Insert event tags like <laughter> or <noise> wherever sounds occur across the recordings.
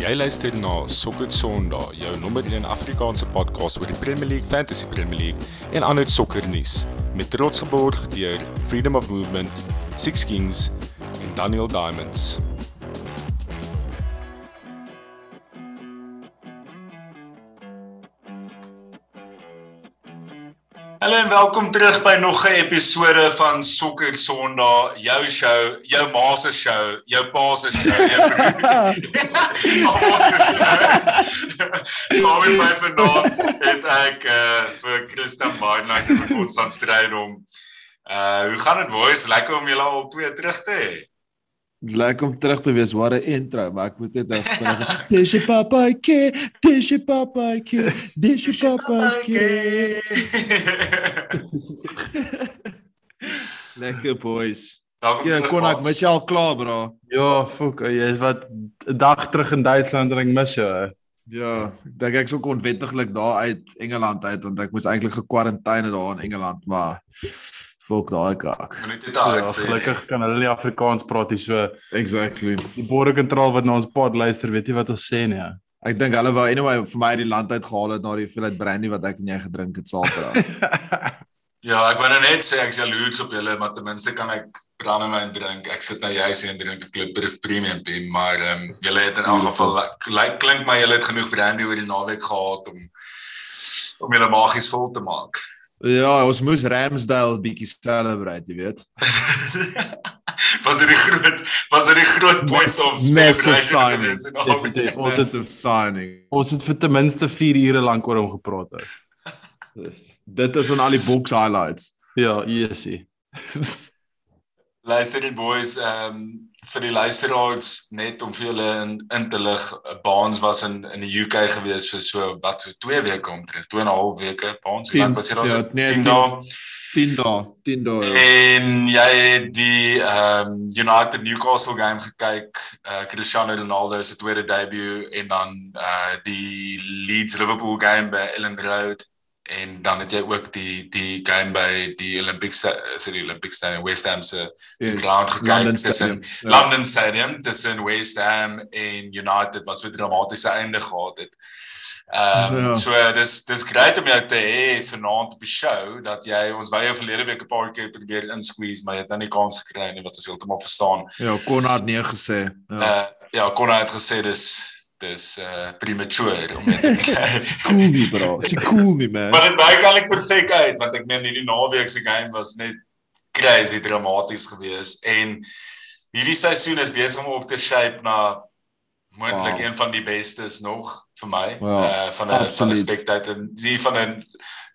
Jy luister na Sokker Sondag, jou nommer 1 Afrikaanse podcast oor die Premier League, Fantasy Premier League en ander sokkernuus met trots geborg deur Freedom of Movement, Six Kings en Daniel Diamonds. Hallo en welkom terug by nog 'n episode van Sokker Sondag, jou show, jou ma se show, jou pa se show, jou <laughs> ma se show. Saam met my vanaand het ek uh, vir Christian Baarden vir ons aan stryd om uh hoe gaan dit boys? Lekker om julle al twee terug te hê. Lekker om terug te wees. Wat 'n intro, maar ek moet net nou vinnig. Dis je papaike, dis je papaike, dis je papaike. <laughs> Lekker boys. Ja, kon ek mis jy al klaar, bro? Ja, fuck, jy is wat 'n dag terug in Duitsland en ek mis jou. Ja, ek dink ek sou onwettiglik daar uit Engeland uit want ek moes eintlik gekwarantyne daar in Engeland, maar fuck daai kak. Ja, gelukkig kan hulle nie Afrikaans praat nie, so Exactly. die border control wat na ons pod luister, weet jy wat ons sê nie. Ek dink hulle wou anyway vir my uit die land uit gehaal het na die hoeveelheid brandy wat ek en jy gedrink het Saterdag. <laughs> Ja, ek wou nou net sê ek's jaloers op julle, maar ten minste kan ek brandewyn drink. Ek sit nou juis hier en drink 'n klip Premium Pin, maar ehm um, julle het in elk geval lyk klink my julle het genoeg brandy oor die naweek gehad om om julle magies vol te maak. Ja, ons moes Ramsdale bietjie celebrate, jy weet. <laughs> was dit die groot was dit die groot point of massive signing. in? Definitief. Ons het Massive signing. ons het vir ten minste 4 ure lank oor hom gepraat. Hè. Dit is aan al die box highlights. Ja, easy. <laughs> Luister die boys, ehm um, vir die luisteraars net om vir julle in, in te lig, Baans was in in die UK gewees vir so wat so 2 weke omtrent, 2 en 'n half weke. Baans, hoe lank was jy daar? ja, so nee, 10 tien- dae. 10 dae, 10 dae. ja. En jy het die ehm um, United Newcastle game gekyk, uh, Cristiano Ronaldo se tweede debut en dan uh die Leeds Liverpool game by Ellen Road en dan het jy ook die die game by die Olympic Sta- sorry Olympic Stadium West Ham se se Yes. ground gekyk tussen Stadium, ja. London Stadium tussen West Ham en United wat so dramatiese einde gehad het. Ehm um, Ja. so dis dis great om jou te hê vanaand op die show dat jy ons jou verlede week 'n paar keer probeer insqueeze maar jy het nou nie kans gekry nie wat ons heeltemal verstaan. Ja, Konrad nee gesê. Ja, Ja. uh, ja Connor het gesê dis dis uh premature om dit te <laughs> kry. Cool nie, bro. Is cool nie, man. maar dit baie kan ek perfek uit want ek meen hierdie naweek se game was net crazy dramaties geweest en hierdie seisoen is besig om op te shape na moontlik Wow. een van die bestes nog vir my Wow, uh van 'n van 'n spectator die van 'n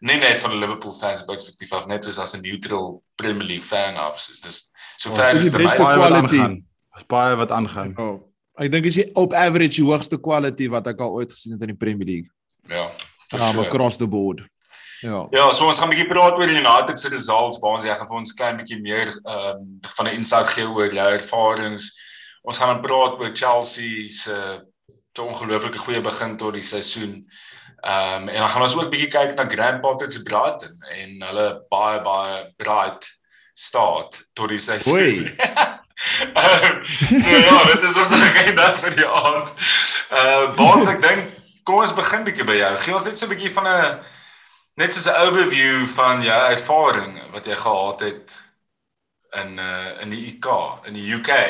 nie net van 'n Liverpool fans perspektief af net soos as 'n neutral Premier League fan af soos dis so Oh, ver dis is die dit beste my Baie wat quality. aangaan. Daar's baie wat aangaan. Oh. Ek dink is die op average die hoogste quality wat ek al ooit gesien het in die Premier League. ja Um, sure. across the board. Ja. Ja, so ons gaan 'n bietjie praat oor die United se results, baans jy gaan vir ons klein bietjie meer ehm um, van 'n insig gee oor jou ervarings. Ons gaan dan praat oor Chelsea se te ongelooflike goeie begin tot die seisoen. Ehm um, en dan gaan ons ook bietjie kyk na Graham Potter se Brighton en hulle baie baie bright start tot die seisoen. <laughs> Ehm, <laughs> so ja, dit is ons agenda vir die aand. Uh Baans ek dink kom ons begin bietjie by jou. Gee ons net so 'n bietjie van 'n net soos 'n overview van jou ervaring wat jy gehad het in uh in die UK in die UK. <laughs>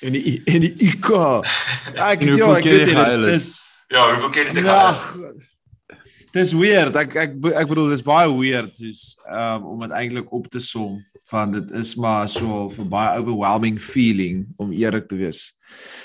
En die en die. Ja, ek ja, hoeveel ek keer weet dit is Ja, hoeveel keer het jy gehuil? Dis weird. Ek ek ek bedoel dis baie weird soos um, om dit eintlik op te som van dit is maar so 'n baie overwhelming feeling om eerlik te wees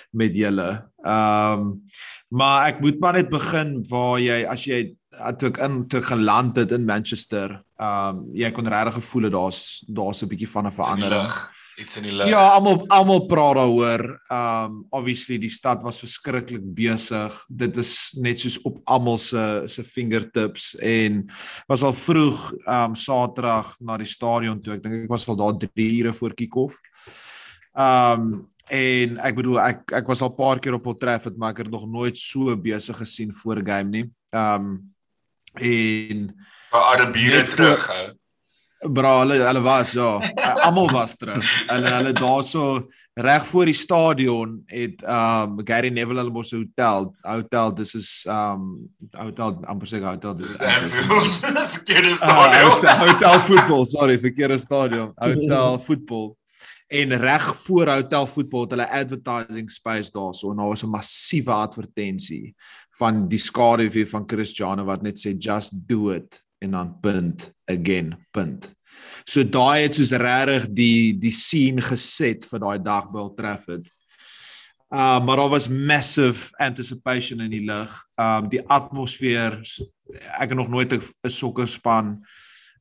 met julle. Ehm um, maar ek moet maar net begin waar jy as jy toe ek in toe ek geland het in Manchester, ehm um, jy kon regtig gevoel het daar's daar's 'n bietjie van 'n verandering. lug, Iets in die lug. Ja, almal almal praat daaroor. Um obviously die stad was verskriklik besig. Dit is net soos op almal se se fingertips en was al vroeg um Saterdag na die stadion toe. Ek dink ek was al daar 3 ure voor kick-off. Um en ek bedoel ek ek was al 'n paar keer op Old Trafford, maar ek het nog nooit so besig gesien voor 'n game nie. Um en Vir Net voor- terughou. Bra, hulle hulle was ja, almal was terug. Hulle hulle daarso reg voor die stadion het um Gary Neville hulle mos 'n hotel, hotel dis is um hotel amper sê hotel dis is Anfield. <laughs> Verkeerde Ah, stadion. hotel, hotel voetbal, sorry, verkeerde stadion. Hotel voetbal. En reg voor hotel voetbal het hulle advertising space daarso en daar was 'n massiewe advertensie van die skaduwee van Cristiano wat net sê just do it en dan punt again punt. So daai het soos regtig die die scene geset vir daai dag by Old Trafford. Uh maar daar was massive anticipation in die lug. Um die atmosfeer ek het nog nooit 'n sokkerspan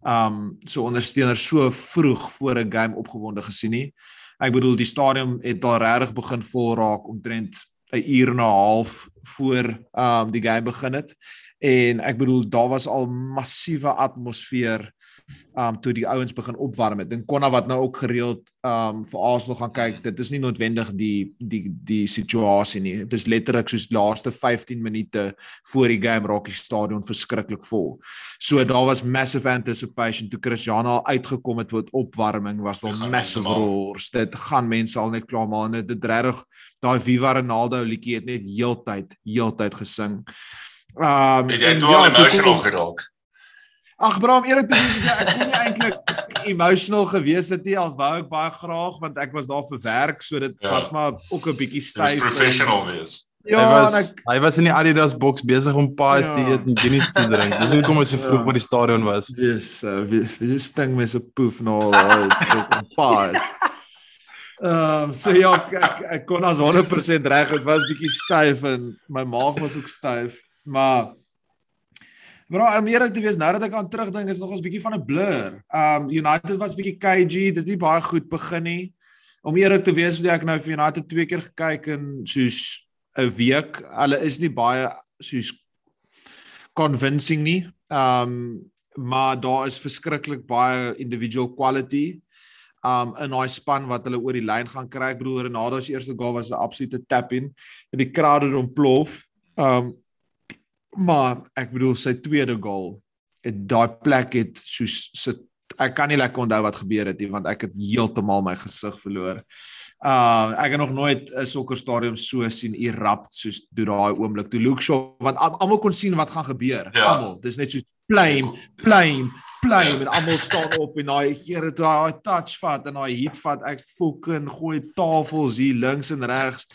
um so ondersteuner so vroeg voor 'n game opgewonde gesien nie. Ek bedoel die stadion het daar regtig begin vol raak omtrent 'n uur en 'n half voor um die game begin het. En ek bedoel daar was al massiewe atmosfeer um toe die ouens begin opwarm het. En Konna wat nou ook gereeld um vir Arsenal gaan kyk, dit is nie noodwendig die die die situasie nie. Dit is letterlik soos die laaste 15 minute voor die game raak die stadion verskriklik vol. So daar was massive anticipation toe Cristiano al uitgekom het met opwarming was Dit daar massive roars. Dit gaan mense al net klaar maak. Dit het regtig daai Viva Ronaldo liedjie het net heeltyd heeltyd gesing. Um Het jy en toe al toe kom emotional geraak? Ag bro, om eerlik te wees, ja, ek kon nie eintlik <laughs> emotional gewees het nie al wou ek baie graag want ek was daar vir werk, so dit Ja. was maar ook 'n bietjie styf. professional wees. Ja, hy was en ek hy was in die Adidas boks besig om te Ja. eet en Guinness te drink. Dis hoekom hy so vroeg Ja. by die stadion was. Dis uh, wie wie sting met so poef na al fucking paas. Ehm so ja, ek ek, ek kon as 100% reg, dit was bietjie styf en my maag was ook styf, maar Bro, om eerlik te wees, nou dat ek aan terugdink, is nog ons bietjie van 'n blur. Um United was bietjie KG, dit het baie goed begin nie. Om eerlik te wees, het ek nou vir United twee keer gekyk in soos 'n week. Hulle is nie baie soos convincing nie. Um maar daar is verskriklik baie individual quality um in daai span wat hulle oor die lyn gaan kry. Ek bedoel Ronaldo se eerste goal was 'n absolute tap in. En die crowd het ontplof. Um maar ek bedoel sy tweede goal het daai plek het soos sit ek kan nie lekker onthou wat gebeur het nie want ek het heeltemal my gesig verloor. Uh ek het nog nooit 'n sokkerstadion so sien erupt soos toe daai oomblik toe Luke Shaw want al- almal kon sien wat gaan gebeur. Ja. Almal. Dis net so blame, blame, blame Ja. en almal staan op en daai Here toe daai touch vat en daai hit vat. Ek fucking gooi tafels hier links en regs.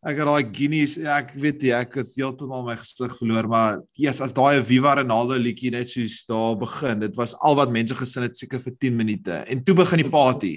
Ek het daai Guinness, ja, ek weet nie, ek het heeltemal my gesig verloor, maar yes, as daai Viva Ronaldo liedjie net soos daar begin, dit was al wat mense gesin het seker vir 10 minute en toe begin die party.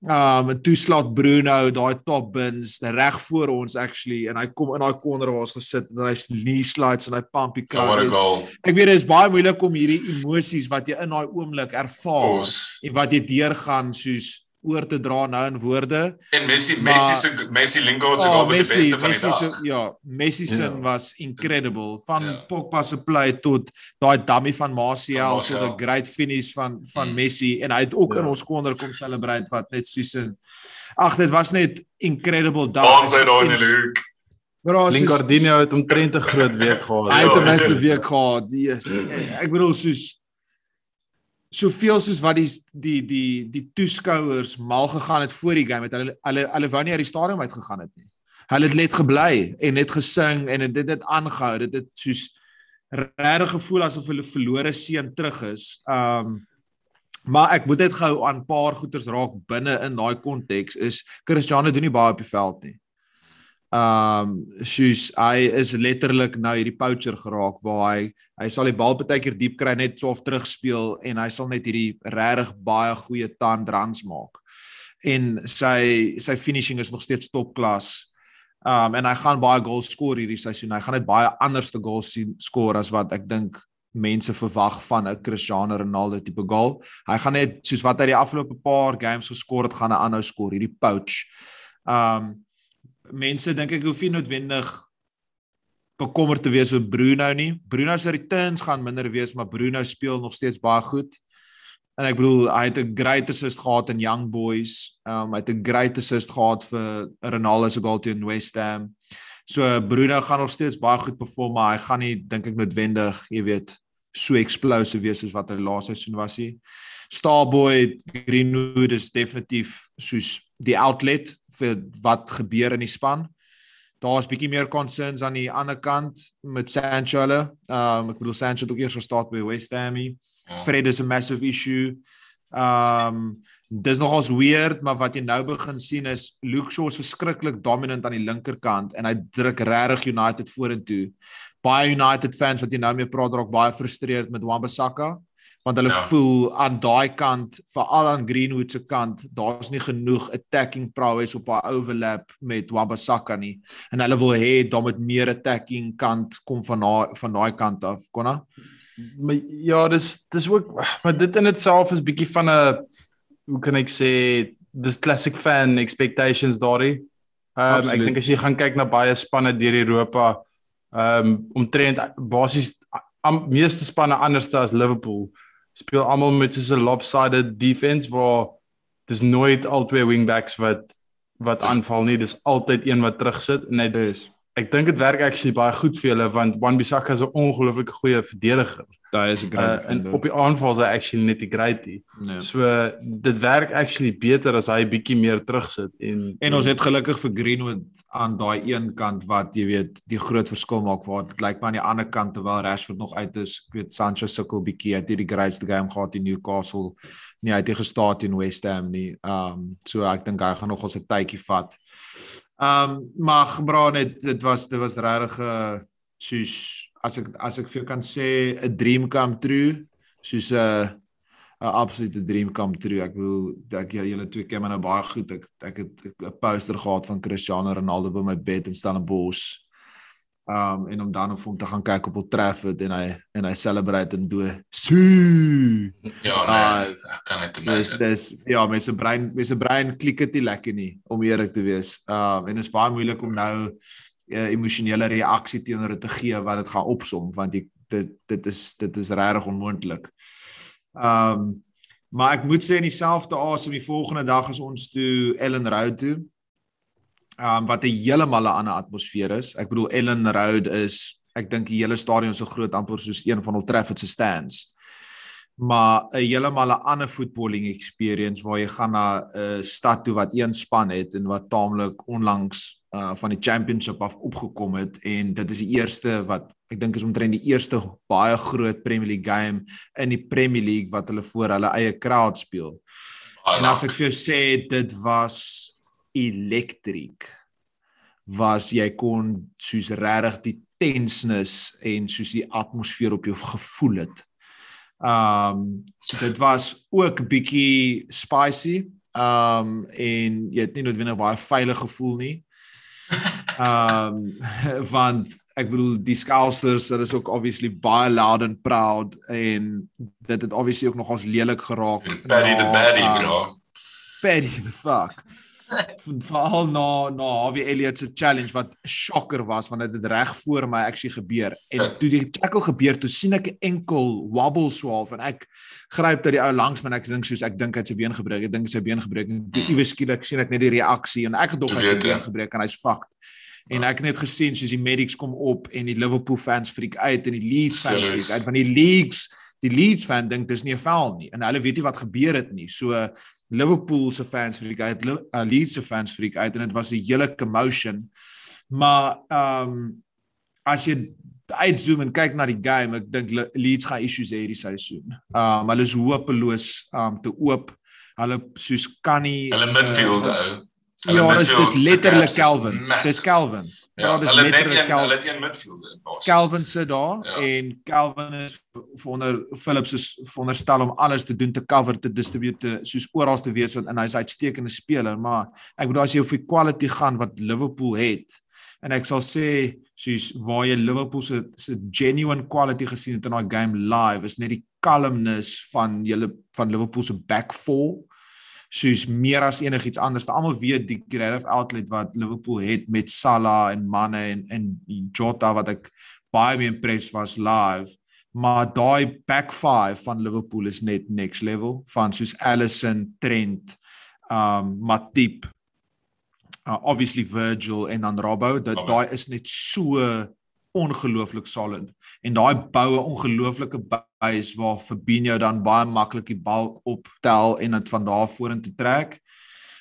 Um en toe slaat Bruno daai top bins reg voor ons actually en hy kom in daai corner waar ons gesit het en hy's knee slides en hy pump die crowd. goal. Ek weet dit is baie moeilik om hierdie emosies wat jy in daai oomblik ervaar Ons. en wat jy deurgaan soos oor te dra nou in woorde. En Messi Maar- Messi se Messi Lingard se Oh, goal was die Messi, beste van die Messi dag. se ja, Messi se Ja. was incredible van Ja. Pogba se play tot daai dummy van Martial tot. 'n great finish van van Mm. Messi en hy het ook Ja. in ons corner kom celebrate wat net soos 'n Ag dit was net incredible dag. Ons uit daar in die hoek. Bro, Linkardinho het omtrent 'n groot week gehad. Hy het 'n Ja. massive week gehad. Yes. Ek bedoel soos soveel soos wat die die die die toeskouers mal gegaan het voor die game het hulle hulle hulle wou nie uit die stadion uit gegaan het nie. Hulle het net gebly en net gesing en dit het aangehou. Dit het soos regtig gevoel asof hulle verlore seun terug is. Um maar ek moet net gou aan 'n paar goeters raak binne in daai konteks is Cristiano doen nie baie op die veld nie. Um soos hy is letterlik nou hierdie poacher geraak waar hy hy sal die bal baie keer diep kry net so of terugspeel en hy sal net hierdie regtig baie goeie tand runs maak. En sy sy finishing is nog steeds topklas. Um en hy gaan baie goals skoor hierdie seisoen. Hy gaan net baie anderste goals sien skoor as wat ek dink mense verwag van 'n Cristiano Ronaldo tipe goal. Hy gaan net soos wat hy die afgelope paar games geskor het, gaan hy aanhou skoor hierdie poach. Um mense dink ek hoef nie noodwendig bekommerd te wees oor Bruno nie. Bruno se returns gaan minder wees, maar Bruno speel nog steeds baie goed. En ek bedoel hy het 'n great assist gehad in Young Boys. Um hy het 'n great assist gehad vir Ronaldo se goal teen West Ham. So Bruno gaan nog steeds baie goed perform, maar hy gaan nie dink ek noodwendig, jy weet, so explosive wees soos wat hy laaste seisoen was nie. Starboy Greenwood is definitief soos die outlet vir wat gebeur in die span. Daar's bietjie meer concerns aan die ander kant met Sancho hulle. Um ek bedoel Sancho het ook eers gestart by West Ham. Ja. Fred is 'n massive issue. Um dis nogals weird, maar wat jy nou begin sien is Luke Shaw is verskriklik dominant aan die linkerkant en hy druk regtig United vorentoe. Baie United fans wat jy nou mee praat raak baie gefrustreerd met Wan-Bissaka want hulle ja. voel aan daai kant veral aan Greenwood se kant daar's nie genoeg attacking prowess op haar overlap met Wabasaka nie. En hulle wil hê dan met meer attacking kant kom van daai van daai kant af konna? Maar ja dis dis ook maar dit in itself is bietjie van 'n hoe kan ek sê dis classic fan expectations daai um, ek dink as jy gaan kyk na baie spanne deur Europa ehm um, omtrent basies am meeste spanne anderste as Liverpool speel almal met so 'n lopsided defense waar dis nooit al twee wingbacks wat wat aanval nie, dis altyd een wat terugsit en dit is ek dink dit werk actually baie goed vir hulle want Wan-Bissaka is 'n ongelooflike goeie verdediger. Daai is 'n great uh, en op die aanval is hy actually net die greatie. Nee. So dit werk actually beter as hy bietjie meer terugsit en en ons het gelukkig vir Greenwood aan daai een kant wat jy weet die groot verskil maak waar dit lyk maar aan die ander kant terwyl Rashford nog uit is. Ek weet Sancho sukkel bietjie het hierdie greatste game gehad in Newcastle. Nie uit die gestaat in West Ham nie. Um so ek dink hy gaan nog ons 'n tydjie vat. Um maar gebra net dit was dit was regtig 'n uh, soos as ek as ek vir jou kan sê 'n dream come true soos 'n 'n absolute dream come true. Ek bedoel ek julle twee keer maar nou baie goed. Ek ek het 'n poster gehad van Cristiano Ronaldo by my bed in Stellenbosch. Um en om dan of om te gaan kyk op Old Trafford en hy en hy celebrate en doen su. Ja, nee, uh, ek kan dit dis dis ja, met sy brein met sy brein klik dit lekker nie om eerlik te wees. Um en dit is baie moeilik om nou uh, emosionele reaksie teenoor dit te gee wat dit gaan opsom want die, dit dit is dit is regtig onmoontlik. Um maar ek moet sê in dieselfde asem die volgende dag is ons toe Ellen Road toe. Um wat 'n heeltemal 'n ander atmosfeer is. Ek bedoel Ellen Road is ek dink die hele stadion so groot amper soos een van Old Trafford se stands maar 'n heeltemal 'n ander footballing experience waar jy gaan na 'n stad toe wat een span het en wat taamlik onlangs uh van die championship af opgekom het en dit is die eerste wat ek dink is omtrent die eerste baie groot Premier League game in die Premier League wat hulle voor hulle eie crowd speel. En as ek vir jou sê dit was elektriek was jy kon soos regtig die tenseness en soos die atmosfeer op jou gevoel het. Um dit was ook bietjie spicy. Um en jy het nie noodwendig baie veilig gevoel nie. Um <laughs> want ek bedoel die Scousers, hulle is ook obviously baie loud and proud en dit het obviously ook nog ons lelik geraak. Paddy the baddie, um, bro. Paddy the fuck <laughs> veral na na Harvey Elliott se challenge wat 'n shocker was want dit het reg voor my actually gebeur en ja. toe die tackle gebeur toe sien ek 'n enkel wobble swaalf en ek gryp dat die ou langs my en ek dink soos ek dink hy het sy been gebreek ek dink sy been gebreek en toe mm. iewes skielik sien ek net die reaksie en ek gedog hy het sy been gebreek en hy's fucked en ek het net gesien soos die medics kom op en die Liverpool fans freak uit en die Leeds fans freak uit van die leagues die Leeds fan dink dis nie 'n foul nie en hulle weet nie wat gebeur het nie so Liverpool se fans freak uit, uh, Leeds se fans freak uit en dit was 'n hele commotion. Maar ehm um, as jy uitzoom en kyk na die game, ek dink Leeds gaan issues hê hierdie seisoen. Ehm um, hulle is hopeloos um te oop. Hulle soos kan nie Hulle midfield uh, ou. Ja, dis dis letterlik Calvin. Dis Calvin. Ja, dis hulle net een, hulle het een midfielder basis. Calvin sit daar ja. en Calvin is onder Phillips is veronderstel om alles te doen te cover te distribute soos oral te wees want en hy's 'n uitstekende speler, maar ek bedoel as jy op die quality gaan wat Liverpool het en ek sal sê soos waar jy Liverpool se se genuine quality gesien het in daai game live is net die calmness van julle van Liverpool se back four soos meer as enigiets anders. Almal weet die creative outlet wat Liverpool het met Salah en Mane en en Jota wat ek baie mee impressed was live. Maar daai back five van Liverpool is net next level van soos Alisson, Trent, um Matip, uh, obviously Virgil en dan Robbo. Dat daai is net so ongelooflik solid en daai boue ongelooflike base waar Fabinho dan baie maklik die bal optel en dit van daar vorentoe trek.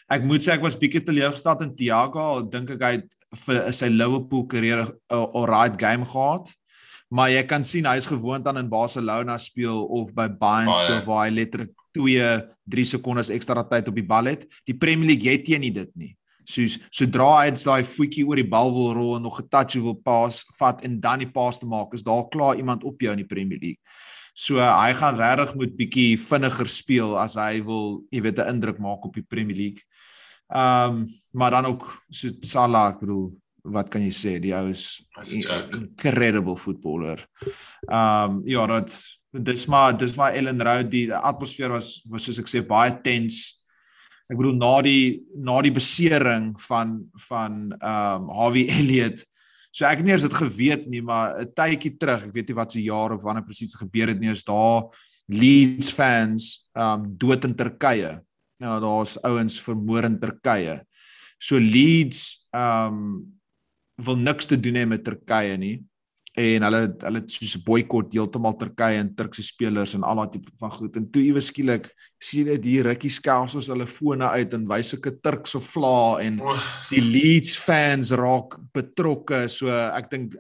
Ek moet sê ek was bietjie teleurgesteld in Thiago, dink ek hy het vir sy Liverpool karriere 'n alright game gehad. Maar jy kan sien hy's gewoond aan in Barcelona speel of by Bayern speel waar hy letterlik 2 3 sekondes ekstra tyd op die bal het. Die Premier League jy teen nie dit nie soos sodra hy daai voetjie oor die bal wil rol en nog 'n touch wil pas vat en dan die pas te maak is daar klaar iemand op jou in die Premier League. So hy gaan regtig moet bietjie vinniger speel as hy wil, jy weet, 'n indruk maak op die Premier League. Ehm um, maar dan ook so Salah, ek bedoel, wat kan jy sê? Die ou is 'n incredible footballer. Ehm um, ja, dat dis maar dis maar Ellen Road die atmosfeer was was soos ek sê baie tense ek bedoel na die na die besering van van ehm um, Harvey <laughs> Elliot. So ek het nie eens dit geweet nie, maar 'n tydjie terug, ek weet nie wat se jaar of wanneer presies gebeur het nie, is daar Leeds fans ehm um, dood in Turkye. Nou daar's ouens vermoor in Turkye. So Leeds ehm um, wil niks te doen hê met Turkye nie en hulle hulle soos 'n boikot heeltemal Turkye en Turkse spelers en al daai tipe van goed. En toe iewes skielik sien jy die rukkie skels ons hulle fone uit en wys sulke Turkse vla en die Leeds fans raak betrokke. So ek dink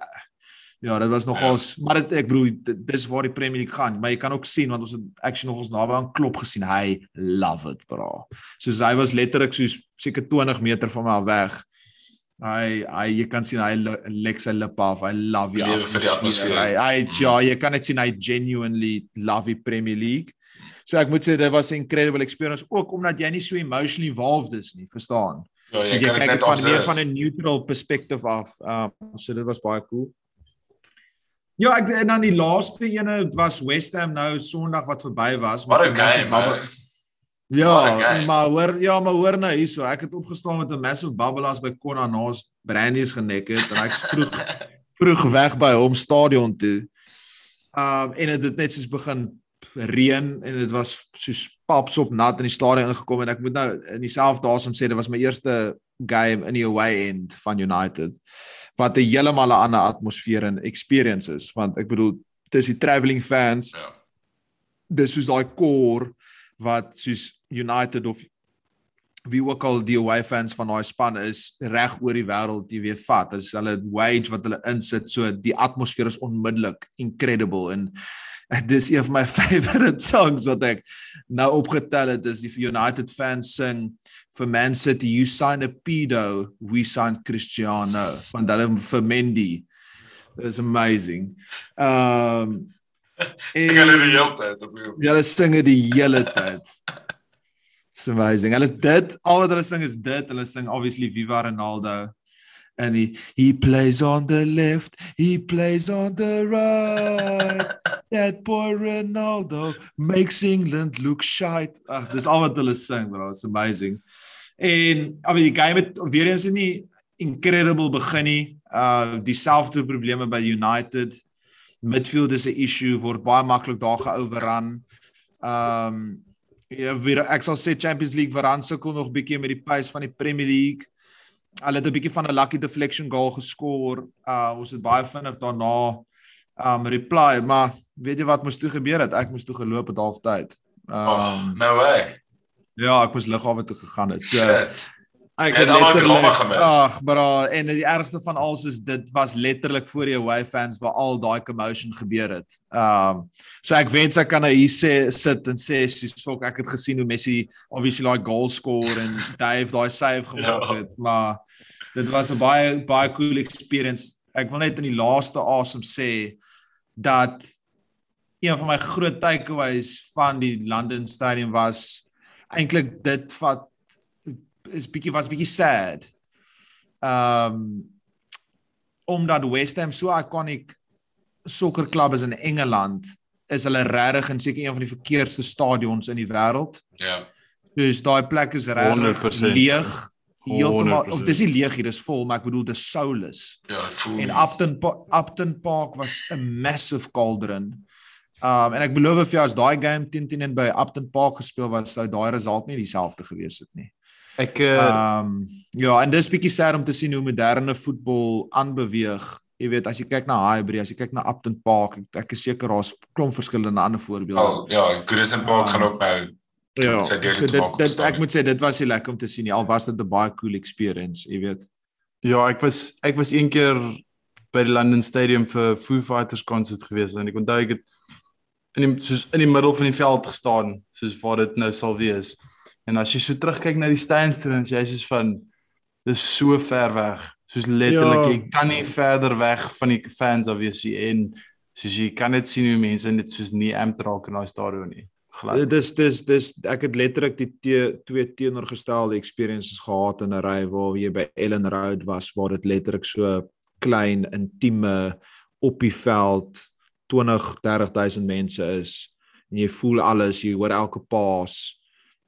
ja dit was nogals ja. maar dit ek bedoel dis waar die Premier League gaan. Maar jy kan ook sien want ons het actually nogals naby aan klop gesien. Hy love it bra. Soos hy was letterlik soos seker 20 meter van my af weg Hy hy jy kan sien hy lek sy lip af. I love you. Hy hy mm. ja, jy kan net sien hy genuinely love die Premier League. So ek moet sê dit was 'n incredible experience ook omdat jy nie so emotionally involved is nie, verstaan? Ja, jy, jy kyk dit van meer van 'n neutral perspective af. Um so dit was baie cool. Ja, ek en dan die laaste ene was West Ham nou Sondag wat verby was, maar ek Ja, maar hoor ja, maar hoor nou hierso, ek het opgestaan met 'n massive bubble as by Konna naas Brandies genek het en ek vroeg <laughs> vroeg weg by hom stadion toe. Um en dit het net soos begin reën en dit was soos paps op nat in die stadion ingekom en ek moet nou in dieselfde asem sê dit was my eerste game in die away end van United wat 'n heeltemal 'n ander atmosfeer en experiences want ek bedoel dis die travelling fans. Ja. Dis soos daai core wat soos United of wie ook al die away fans van daai span is reg oor die wêreld jy weet vat. As hulle wage wat hulle insit so die atmosfeer is onmiddellik incredible. En dis een van my <laughs> favorite songs wat ek nou opgetel het is die United fans sing for Man City you sign a pedo we sign Cristiano. Want hulle vir Mendy is amazing. Um <laughs> sing hulle die hele tyd op Ja, hulle sing die hele tyd. <laughs> It's amazing. Hulle dit al wat hulle sing is dit. Hulle sing obviously Viva Ronaldo and he he plays on the left, he plays on the right. <laughs> That boy Ronaldo makes England look shite. Ag, dis al wat hulle sing, bro. It's amazing. En mean die game het weer eens nie incredible begin nie. Uh dieselfde probleme by United. Midfield is 'n issue word baie maklik daar geoverrun. Um Ja, weer ek sal sê Champions League veraan sukkel nog bietjie met die pace van die Premier League. Hulle het 'n bietjie van 'n lucky deflection goal geskor. Uh ons het baie vinnig daarna um reply, maar weet jy wat moes toe gebeur het? Ek moes toe geloop het halftyd. Um oh, no way. Ja, ek moes lughawe toe gegaan het. So Shit. Ek het al drama gemis. Ag, bra, en die ergste van alles is dit was letterlik voor die away fans waar al daai commotion gebeur het. Um so ek wens ek kan nou hier sê sit en sê soos fok ek het gesien hoe Messi obviously daai goal score en Dave daai save <laughs> gemaak ja. het, maar dit was 'n baie baie cool experience. Ek wil net in die laaste asem sê dat een van my groot takeaways van die London Stadium was eintlik dit wat is bietjie was bietjie sad. Um omdat West Ham so iconic sokkerklub is in Engeland, is hulle regtig in seker een van die verkeerdste stadions in die wêreld. Ja. Dus daai plek is regtig leeg. Heeltemal of dis nie leeg hier, dis vol, maar ek bedoel dis soulless. Ja, voel. En Upton Upton Park was 'n massive cauldron. Um en ek beloof vir jou as daai game teen teen by Upton Park gespeel was, sou daai result nie dieselfde gewees het nie. Ek ehm um, ja, en dis bietjie sad om te sien hoe moderne voetbal aanbeweeg Jy weet as jy kyk na Highbury, as jy kyk na Upton Park, ek, ek is seker daar's klomp verskillende ander voorbeelde. Oh, ja, Goodison Park um, gaan ook nou Ja, so dit dit ek moet sê dit was lekker om te sien. Al was dit 'n baie cool experience, jy weet. Ja, ek was ek was een keer by die London Stadium vir Foo Fighters konsert gewees en ek onthou ek het in die soos in die middel van die veld gestaan, soos waar dit nou sal wees. En as jy so terugkyk na die stands toe, dan jy is van dis so ver weg. Soos letterlik ja. jy kan nie verder weg van die fans of jy sien en soos jy kan net sien hoe mense net soos nie amped raak in daai stadion nie glad. Dis dis dis ek het letterlik die te, twee teenoorgestelde experiences gehad in 'n ry waar jy by Ellen Road was waar dit letterlik so klein, intieme op die veld 20 30000 mense is en jy voel alles, jy hoor elke pas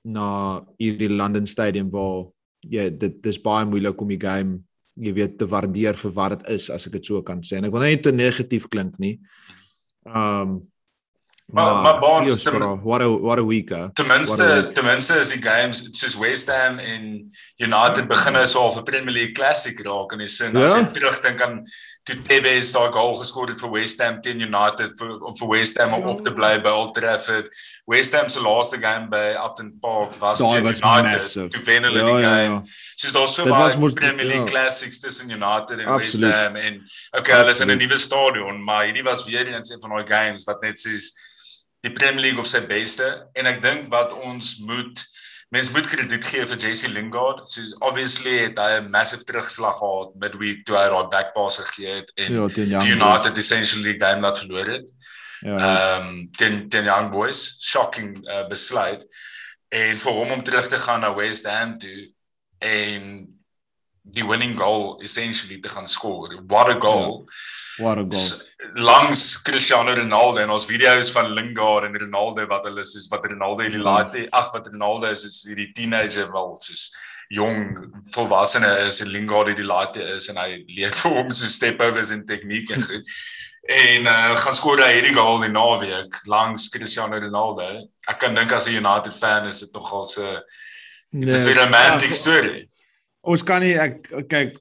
na hierdie London Stadium waar jy dit dis baie moeilik om die game jy weet te waardeer vir wat dit is as ek dit so kan sê. En ek wil net te negatief klink nie. Ehm um, Maar maar Bonds what a what a week. Ten minste ten minste is die games soos West Ham en United begin nou so al vir Premier League Classic raak in die sin as jy ja. terugdink aan toe Tevez daai goal geskor het vir West Ham teen United vir om vir West Ham om op te bly by Old Trafford. West Ham se laaste game by Upton Park was teen United. Toe wen hulle ja, die game. Ja, ja. Soos daar so baie Premier League ja. Classics tussen United en Absolute. West Ham en okay, hulle is in 'n nuwe stadion, maar hierdie was weer eens een van daai games wat net soos die Premier League op sy beste en ek dink wat ons moet mens moet krediet gee vir Jesse Lingard. So obviously het hy 'n massive terugslag gehad midweek toe hy daai back pass gegee het en ja, die United essentially game laat verloor het. Ja. Ehm um, teen teen Young Boys, shocking uh, besluit en vir hom om terug te gaan na West Ham toe en die winning goal essentially te gaan skoor. What a goal. Ja What a goal. Langs Cristiano Ronaldo en ons video's van Lingard en Ronaldo wat hulle soos wat Ronaldo hierdie laat ag wat Ronaldo is is hierdie teenager wel soos jong volwassene is en Lingard hierdie laat is en hy leer vir hom so step overs en tegniek en goed. En uh gaan skoor hy hierdie goal in naweek langs Cristiano Ronaldo. Ek kan dink as 'n United fan is dit nogal so 'n yes, romantic story. Ons kan nie ek kyk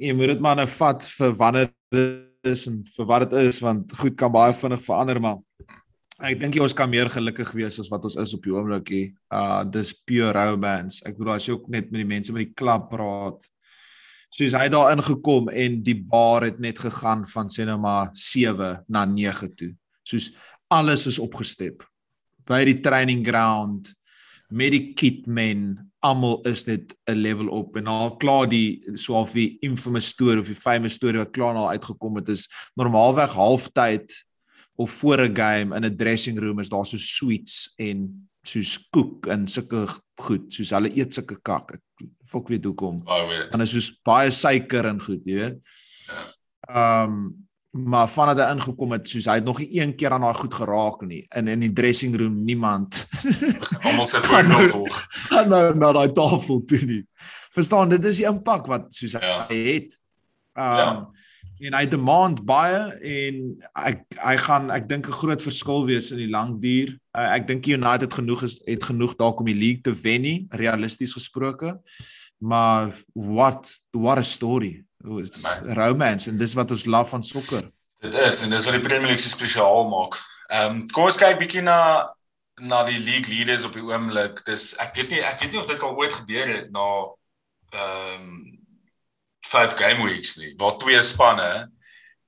jy moet dit maar nou vat vir wanneer is en vir wat dit is want goed kan baie vinnig verander maar ek dink jy ons kan meer gelukkig wees as wat ons is op die oomblikie. Uh dis pure romance. Ek bedoel as jy ook net met die mense met die klub praat. Soos hy daar ingekom en die bar het net gegaan van sê nou maar 7 na 9 toe. Soos alles is opgestep. By die training ground met die kitmen almal is net 'n level op en al klaar die so of die infamous storie of die famous storie wat klaar al uitgekom het is normaalweg halftyd of voor 'n game in 'n dressing room is daar so sweets en soos koek en sulke goed soos hulle eet sulke kak. Ek fok weet hoekom. En is soos baie suiker en goed jy weet. Ja. ehm um, maar vandat hy ingekom het soos hy het nog nie een keer aan daai goed geraak nie. In in die dressing room niemand. <laughs> Almal sit voor nou volg gaan nou na daai tafel toe nie. Verstaan dit is die impak wat soos hy ja. het. Um ja. en hy demand baie en ek hy gaan ek dink 'n groot verskil wees in die lang duur. Uh, ek dink United genoeg is het genoeg dalk om die league te wen nie realisties gesproke. Maar what what a story It's romance en dis wat ons love van sokker. Dit is en dis wat die Premier League so spesiaal maak. Ehm um, kom ons kyk bietjie na na die league leaders op die oomblik. Dis ek weet nie ek weet nie of dit al ooit gebeur het na ehm um, 5 game weeks nie. Waar twee spanne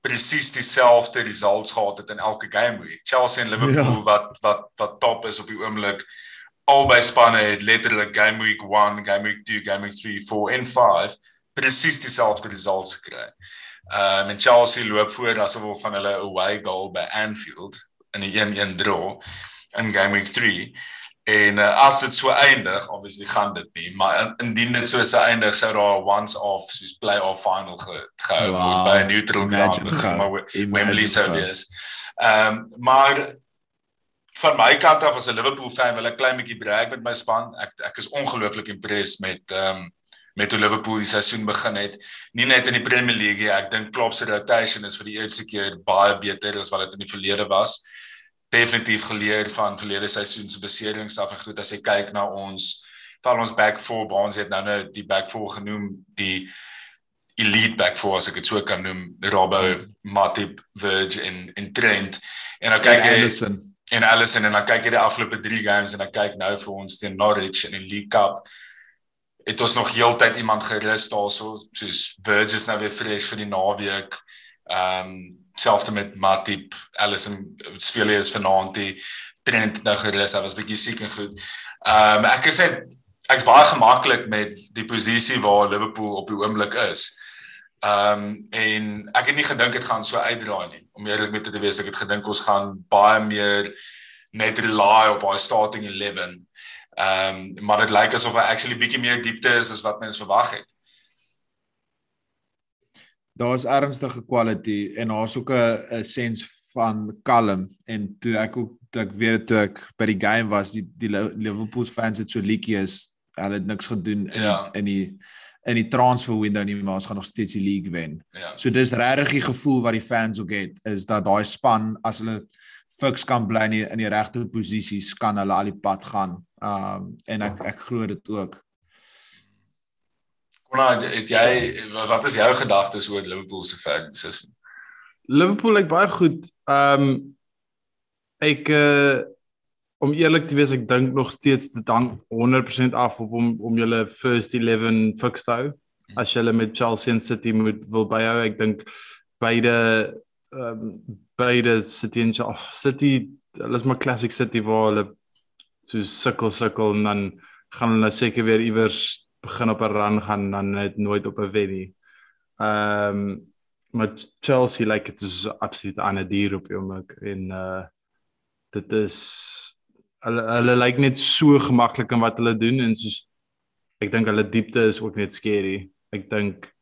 presies dieselfde results gehad het in elke game week. Chelsea en Liverpool ja. wat wat wat top is op die oomblik. Albei spanne het letterlik game week 1, game week 2, game week 3, 4 en 5 presies dieselfde results gekry. Ehm um, en Chelsea loop voor asof van hulle away goal by Anfield in 'n 1-1 draw in game week 3. En uh, as dit so eindig, obviously gaan dit nie, maar in, indien dit so sou eindig, sou daar 'n once off soos play-off final ge, gehou word wow. by 'n neutral ground, Wembley sou wees. Ehm um, maar van my kant af as 'n Liverpool fan wil ek klein bietjie brag met my span. Ek ek is ongelooflik impressed met ehm um, met hoe Liverpool die seisoen begin het. Nie net in die Premier League, ek dink Klopp se rotation is vir die eerste keer baie beter as wat dit in die verlede was. Definitief geleer van verlede seisoen se beserings af en goed as jy kyk na ons val ons back four bonds het nou nou die back four genoem die elite back four as ek dit so kan noem, Robbo, Matip, Verge en en Trent. En nou kyk jy Allison. en Allison en dan kyk jy die afgelope 3 games en dan kyk nou vir ons teen Norwich in die League Cup. Het ons nog heeltyd iemand gerus daarso, soos Verge is nou weer fresh vir die naweek. Ehm um, selfs met Matip, Allison speel hy is vanaand die Trent nou gerus, hy was bietjie siek en goed. Ehm um, ek is net ek's baie gemaklik met die posisie waar Liverpool op die oomblik is. Ehm um, en ek het nie gedink dit gaan so uitdraai nie. Om eerlik met te wees, ek het gedink ons gaan baie meer net rely op our starting 11. Ehm um, maar dit lyk asof hy actually bietjie meer diepte is as wat mense verwag het. Daar's ernstige quality en daar's ook 'n 'n sens van kalm en toe ek ook toe ek weet toe ek by die game was die die Liverpool fans het so liedjie is hulle het niks gedoen in Ja. in die in die transfer window nie maar ons gaan nog steeds die league wen. Ja. So dis regtig die gevoel wat die fans ook het is dat daai span as hulle fiks kan bly in die, in die regte posisies kan hulle al die pad gaan. Um en ek ek glo dit ook. Konna, het jy wat is jou gedagtes oor Liverpool se fans is? Liverpool lyk baie goed. Ehm um, ek uh om eerlik te wees, ek dink nog steeds dit hang 100% af op om om julle first 11 fix te hou. As jy met Chelsea en City moet wil byhou, ek dink beide ehm um, beide City en Chelsea, oh, City, hulle is maar classic City waar hulle so sukkel sukkel en dan gaan hulle seker weer iewers begin op 'n run gaan dan net nooit op 'n wen nie. Ehm um, maar Chelsea like dit is absoluut 'n ander dier op oomblik en uh dit is hulle hulle lyk net so gemaklik in wat hulle doen en soos ek dink hulle diepte is ook net scary. Ek dink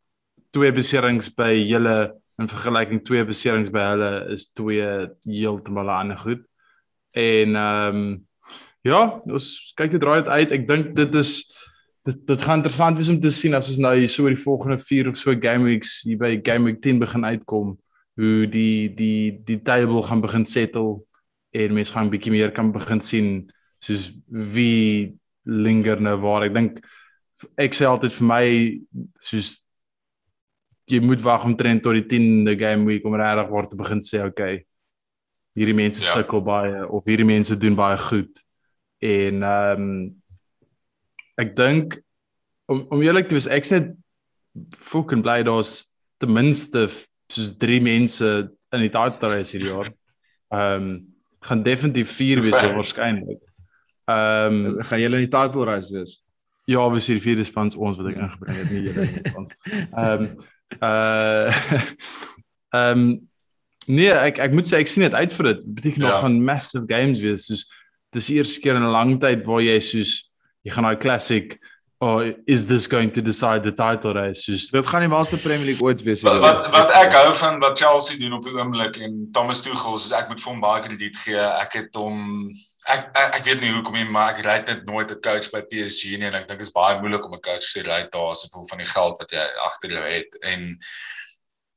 twee beserings by julle in vergelyking twee beserings by hulle is twee heeltemal ander goed. En ehm um, ja, ons kyk hoe draai dit uit. Ek dink dit is dit dit gaan interessant wees om te sien as ons nou hier so oor die volgende 4 of so game weeks hier by game week 10 begin uitkom hoe die die die table gaan begin settle en mense gaan bietjie meer kan begin sien soos wie linger nou waar ek dink ek sê altyd vir my soos jy moet wag om trend tot die 10de game week om regtig waar te begin sê okay hierdie mense Ja. sukkel baie of hierdie mense doen baie goed en ehm um, ek dink om om eerlik te wees ek's net fucking bly daar's ten minste soos 3 mense in die title race hierdie jaar. Ehm um, gaan definitief 4 So wees waarskynlik. Ehm um, Gaan julle in die title race wees? ja, we sien die vierde spans ons wat ek ingebring het nie julle nie. want, Ehm uh <laughs> ehm nee, ek ek moet sê ek sien dit uit vir dit. Dit beteken nog Ja. gaan massive games wees soos dis die eerste keer in 'n lang tyd waar jy soos jy gaan daai classic or is this going to decide the title race soos Dit gaan die maaste Premier League ooit wees. Wat wat, wat ek hou van wat Chelsea doen op die oomblik en Thomas Tuchel, is ek moet vir hom baie krediet gee. Ek het hom ek ek, ek weet nie hoekom nie, maar ek ry net nooit 'n coach by PSG nie en ek dink dit is baie moeilik om 'n coach te ry daar as gevolg van die geld wat jy agter jou het en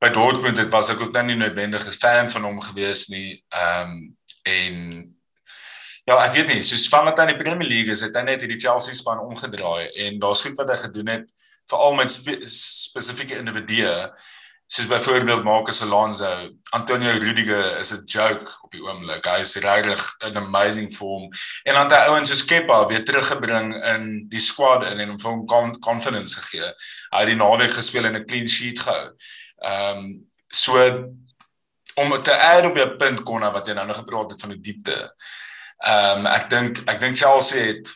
by Dortmund het was ek ook nou nie noodwendig 'n fan van hom gewees nie. Ehm um, en Ja, ek weet nie, soos van wat aan die Premier League is, het hy net hierdie Chelsea span omgedraai en daar's goed wat hy gedoen het veral met spe spesifieke individue soos byvoorbeeld Marcus Alonso, Antonio Rudiger is 'n joke op die oomblik. Hy is regtig in amazing form en dan hy ouens soos Kepa weer teruggebring in die squad in en hom vir hom con- confidence gegee. Hy het die naweek gespeel en 'n clean sheet gehou. Ehm um, so om te add op jou punt Konna wat jy nou nog gepraat het van die diepte. Ehm um, ek dink ek dink Chelsea het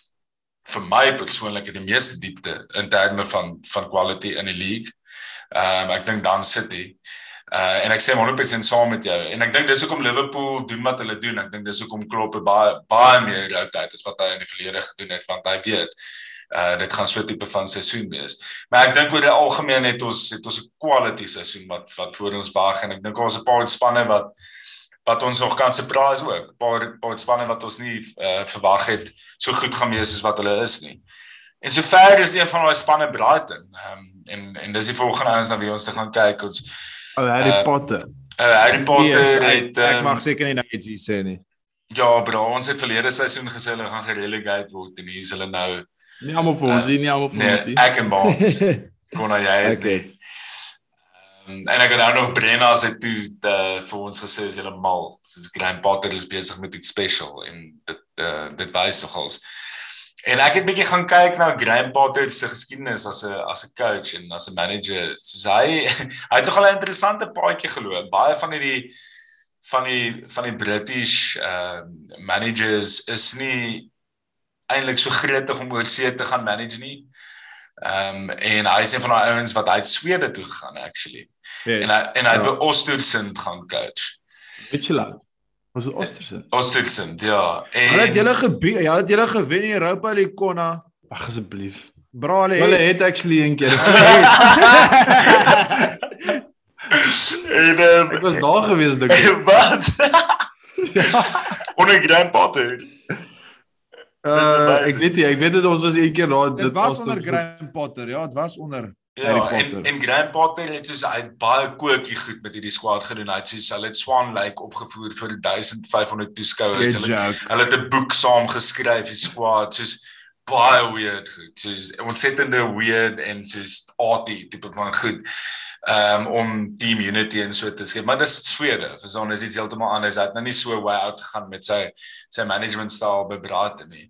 vir my persoonlik die meeste diepte in terme van van quality in die league. Ehm um, ek dink dan City. Uh en ek sê 100% saam met jou. En ek dink dis hoekom Liverpool doen wat hulle doen. Ek dink dis hoekom Klopp baie baie meer routine as wat hy in die verlede gedoen het want hy weet uh dit gaan so tipe van seisoen wees. Maar ek dink oor die algemeen het ons het ons 'n quality seisoen wat wat voor ons wag en ek dink ons 'n paar spanne wat wat ons nog kan surprise ook. Paar paar spanne wat ons nie uh, verwag het so goed gaan wees as wat hulle is nie. En sover is een van daai spanne Brighton. Ehm um, en en dis die volgende ouens na wie ons te gaan kyk. Ons oh, Harry Uh, Potter. uh, Harry Potter Yes, het ek, ek ehm, mag seker nie nou iets hier sê nie. ja, bro, ons het verlede seisoen gesê hulle gaan gerelegate word en hier is hulle nou Nie almal vir ons, nie, nie almal vir nee, ons nie. ek en Baans <laughs> kon jy het Okay. En ek het nou nog Brenna se toe de, vir ons gesê is hulle mal. Soos Graham Potter is besig met iets special en dit uh, dit wys nogals. En ek het bietjie gaan kyk na Graham Potter se geskiedenis as 'n as 'n coach en as 'n manager. Soos hy <laughs> hy het nogal 'n interessante paadjie geloop. Baie van hierdie van die van die British uh managers is nie eintlik so gretig om oor see te gaan manage nie. Ehm um, en hy is een van daai ouens wat het Swede toe gegaan actually. Yes, en hy en hy het ja. by Ostersund gaan coach. Mitchelland. Was dit Ostersund? Ostersund, ja. En Hulle het julle gebied, ja, het julle gewen in Europa League konna. Ag asseblief. Brale. Hulle het actually een keer. <laughs> en um, ek was daar gewees dink ek. <laughs> Wat? ja. Onder Grand Potter. Uh, ek weet nie, ek weet dit ons was een keer daar dit was onder Graham Potter. Ja, dit was onder Ja, en en Graham Potter het soos hy baie kookie goed met hierdie squad gedoen. Hy het soos hulle het Swan Lake opgevoer vir 1500 toeskouers. Hulle hulle het 'n boek saam geskryf, die squad, soos baie weird goed. Soos ontsettende weird en soos arty tipe van goed. Um om team unity en so te skep. Maar dis Swede. Verstaan, is iets heeltemal anders. Hy het nou nie so way out gegaan met sy sy management style by Brighton nie.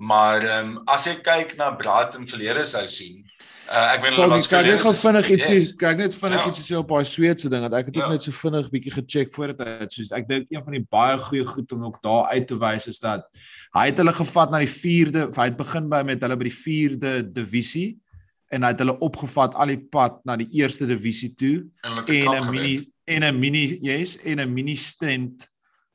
Maar ehm um, as jy kyk na Brighton verlede seisoen, Uh, ek weet hulle was kyk net gou vinnig ietsie yes. kyk net vinnig ja. ietsie sê op daai Sweedse ding dat ek het ook ja. net so vinnig bietjie gecheck voordat hy het soos ek dink een van die baie goeie goed om ook daar uit te wys is dat hy het hulle gevat na die 4de hy het begin by met hulle by die 4de divisie en hy het hulle opgevat al die pad na die eerste divisie toe en 'n mini en 'n mini yes en 'n mini stint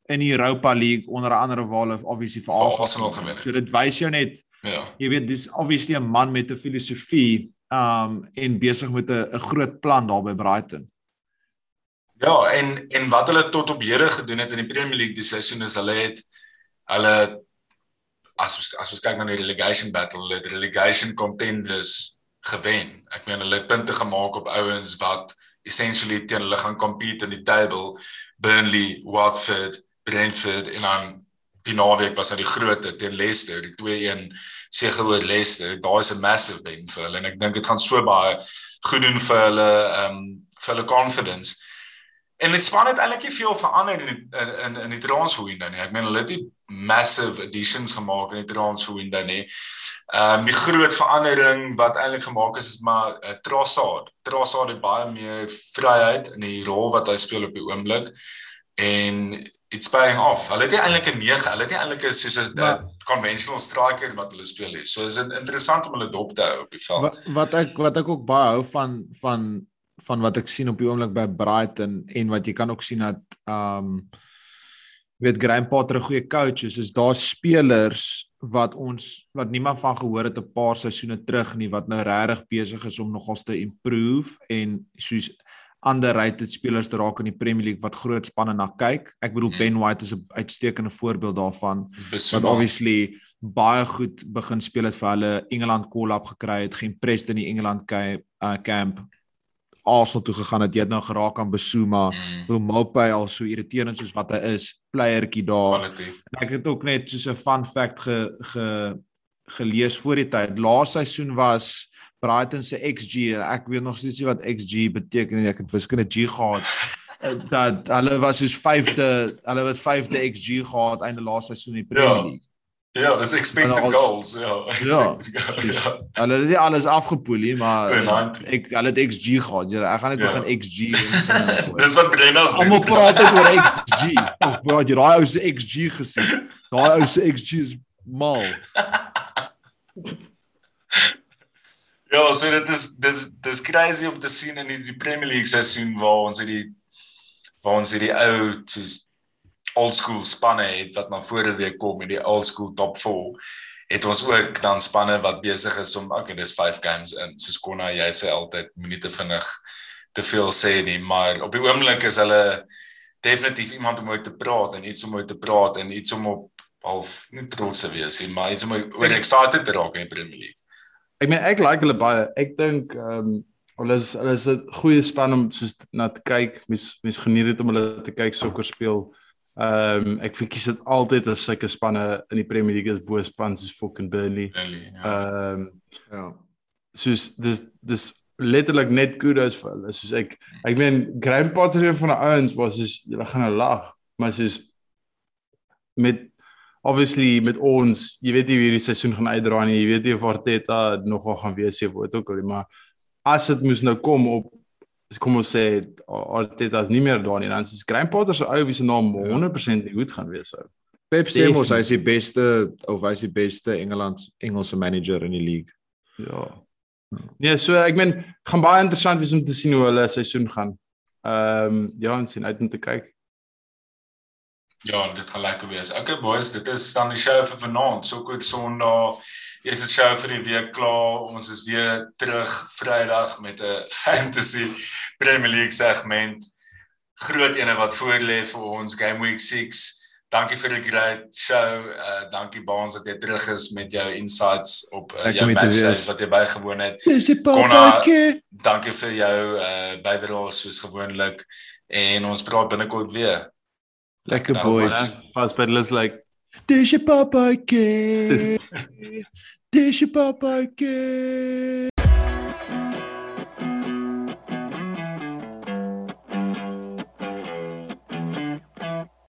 in die Europa League onder andere waar hulle obviously vir Arsenal gewen het. So dit wys jou net ja. Jy weet dis obviously 'n man met 'n filosofie um en besig met 'n 'n groot plan daar by Brighton. Ja, en en wat hulle tot op hede gedoen het in die Premier League die seisoen is hulle het hulle as as ons kyk na die relegation battle, hulle het relegation contenders gewen. Ek meen hulle het punte gemaak op ouens wat essentially teen hulle gaan compete in die table, Burnley, Watford, Brentford en dan die naweek was nou die grootte teen Leicester, die 2-1 sege oor Leicester. Daar is 'n massive wen vir hulle en ek dink dit gaan so baie goed doen vir hulle ehm um, vir hulle confidence. En die span het eintlik nie veel verander in in in, in die transfer window nie. Ek meen hulle het nie massive additions gemaak in die transfer window nie. Ehm um, die groot verandering wat eintlik gemaak is is maar uh, Trossard. Trossard het baie meer vryheid in die rol wat hy speel op die oomblik en it's paying off. Hulle het nie eintlik 'n 9, hulle het nie eintlik soos 'n uh, conventional striker wat hulle speel nie. So is dit interessant om hulle dop te hou op die veld. Wat, wat ek wat ek ook baie hou van van van wat ek sien op die oomblik by Brighton en wat jy kan ook sien dat um weet Graham Potter 'n goeie coach is, is daar spelers wat ons wat niemand van gehoor het 'n paar seisoene terug nie wat nou regtig besig is om nogals te improve en soos underrated spelers te raak in die Premier League wat groot spanne na kyk. Ek bedoel mm. Ben White is 'n uitstekende voorbeeld daarvan. Wat obviously baie goed begin speel het vir hulle Engeland call-up gekry het, geen prest in die Engeland uh, camp. Arsenal toe gegaan het, jy het nou geraak aan Besuma, mm. wil Mopay al so irriterend soos wat hy is, playertjie daar. En ek het ook net soos 'n fun fact ge, ge gelees voor die tyd. Laaste seisoen was Brighton se XG ek weet nog steeds nie wat XG beteken nie ek het wiskunde G gehad eh, dat hulle was soos 5de hulle het 5de XG gehad einde laaste seisoen in die Premier ja. League Ja, dis expected als, goals, ja. Ja. <laughs> Goals, ja. Hulle het nie alles afgepoel nie, maar ek hulle het XG gehad. Jy ek gaan net ja. begin XG insien. <laughs> dis wat Brenna's doen. Almal praat net oor XG. Ek praat jy daai ou se XG gesien. Daai ou se XG is mal. <laughs> Ja, so dit is dis dis crazy om te sien in die, die Premier League seisoen waar ons hierdie waar ons hierdie ou soos old school spanne het wat na vorige week kom in die old school top 4 het ons ook dan spanne wat besig is om okay dis 5 games in. Soos Konna jy sê altyd moenie te vinnig te veel sê nie maar op die oomblik is hulle definitief iemand om oor te praat en iets om oor te praat en iets om op half nie trots te wees nie maar iets om oor excited te raak in die Premier League Ek meen ek like hulle baie. Ek dink ehm um, hulle is hulle is 'n goeie span om soos na te kyk. Mens mens geniet dit om hulle te kyk sokker speel. Ehm um, ek verkies dit altyd as sulke spanne in die Premier League is bo span soos fucking Burnley. Ja. Ehm ja. um, ja. Soos dis dis letterlik net kudos vir hulle. Soos ek ek meen Graham Potter een van die ouens was soos hulle gaan nou lag, maar soos met obviously met ons, jy weet nie wie hierdie seisoen gaan uitdra nie. Jy weet nie of Arteta nogal gaan wees of wat ook al, maar as dit moes nou kom op kom ons sê Arteta is nie meer daar nie, dan is Graham Potter se ou wie se naam 100% goed gaan wees sou. Pep sê mos hy is die beste of hy is die beste Engeland Engelse manager in die league. Ja. Nee, so ek meen gaan baie interessant wees om te sien hoe hulle seisoen gaan. Ehm um, ja, en sien uit om te kyk. Ja, dit gaan lekker wees. Okay boys, dit is dan die show vir vanaand. So goed Sondag. Dis die show vir die week klaar. Ons is weer terug Vrydag met 'n <laughs> fantasy Premier League segment. Groot ene wat voor lê vir ons Game Week 6. Dankie vir die great show. Uh dankie Baans dat jy terug is met jou insights op uh, jou matches wat jy bygewoon het. Konna, dankie vir jou uh bydrae soos gewoonlik en ons praat binnekort weer. Lekker boys. Pas by hulle is like Dis je papa ke. <laughs> Dis je papa ke.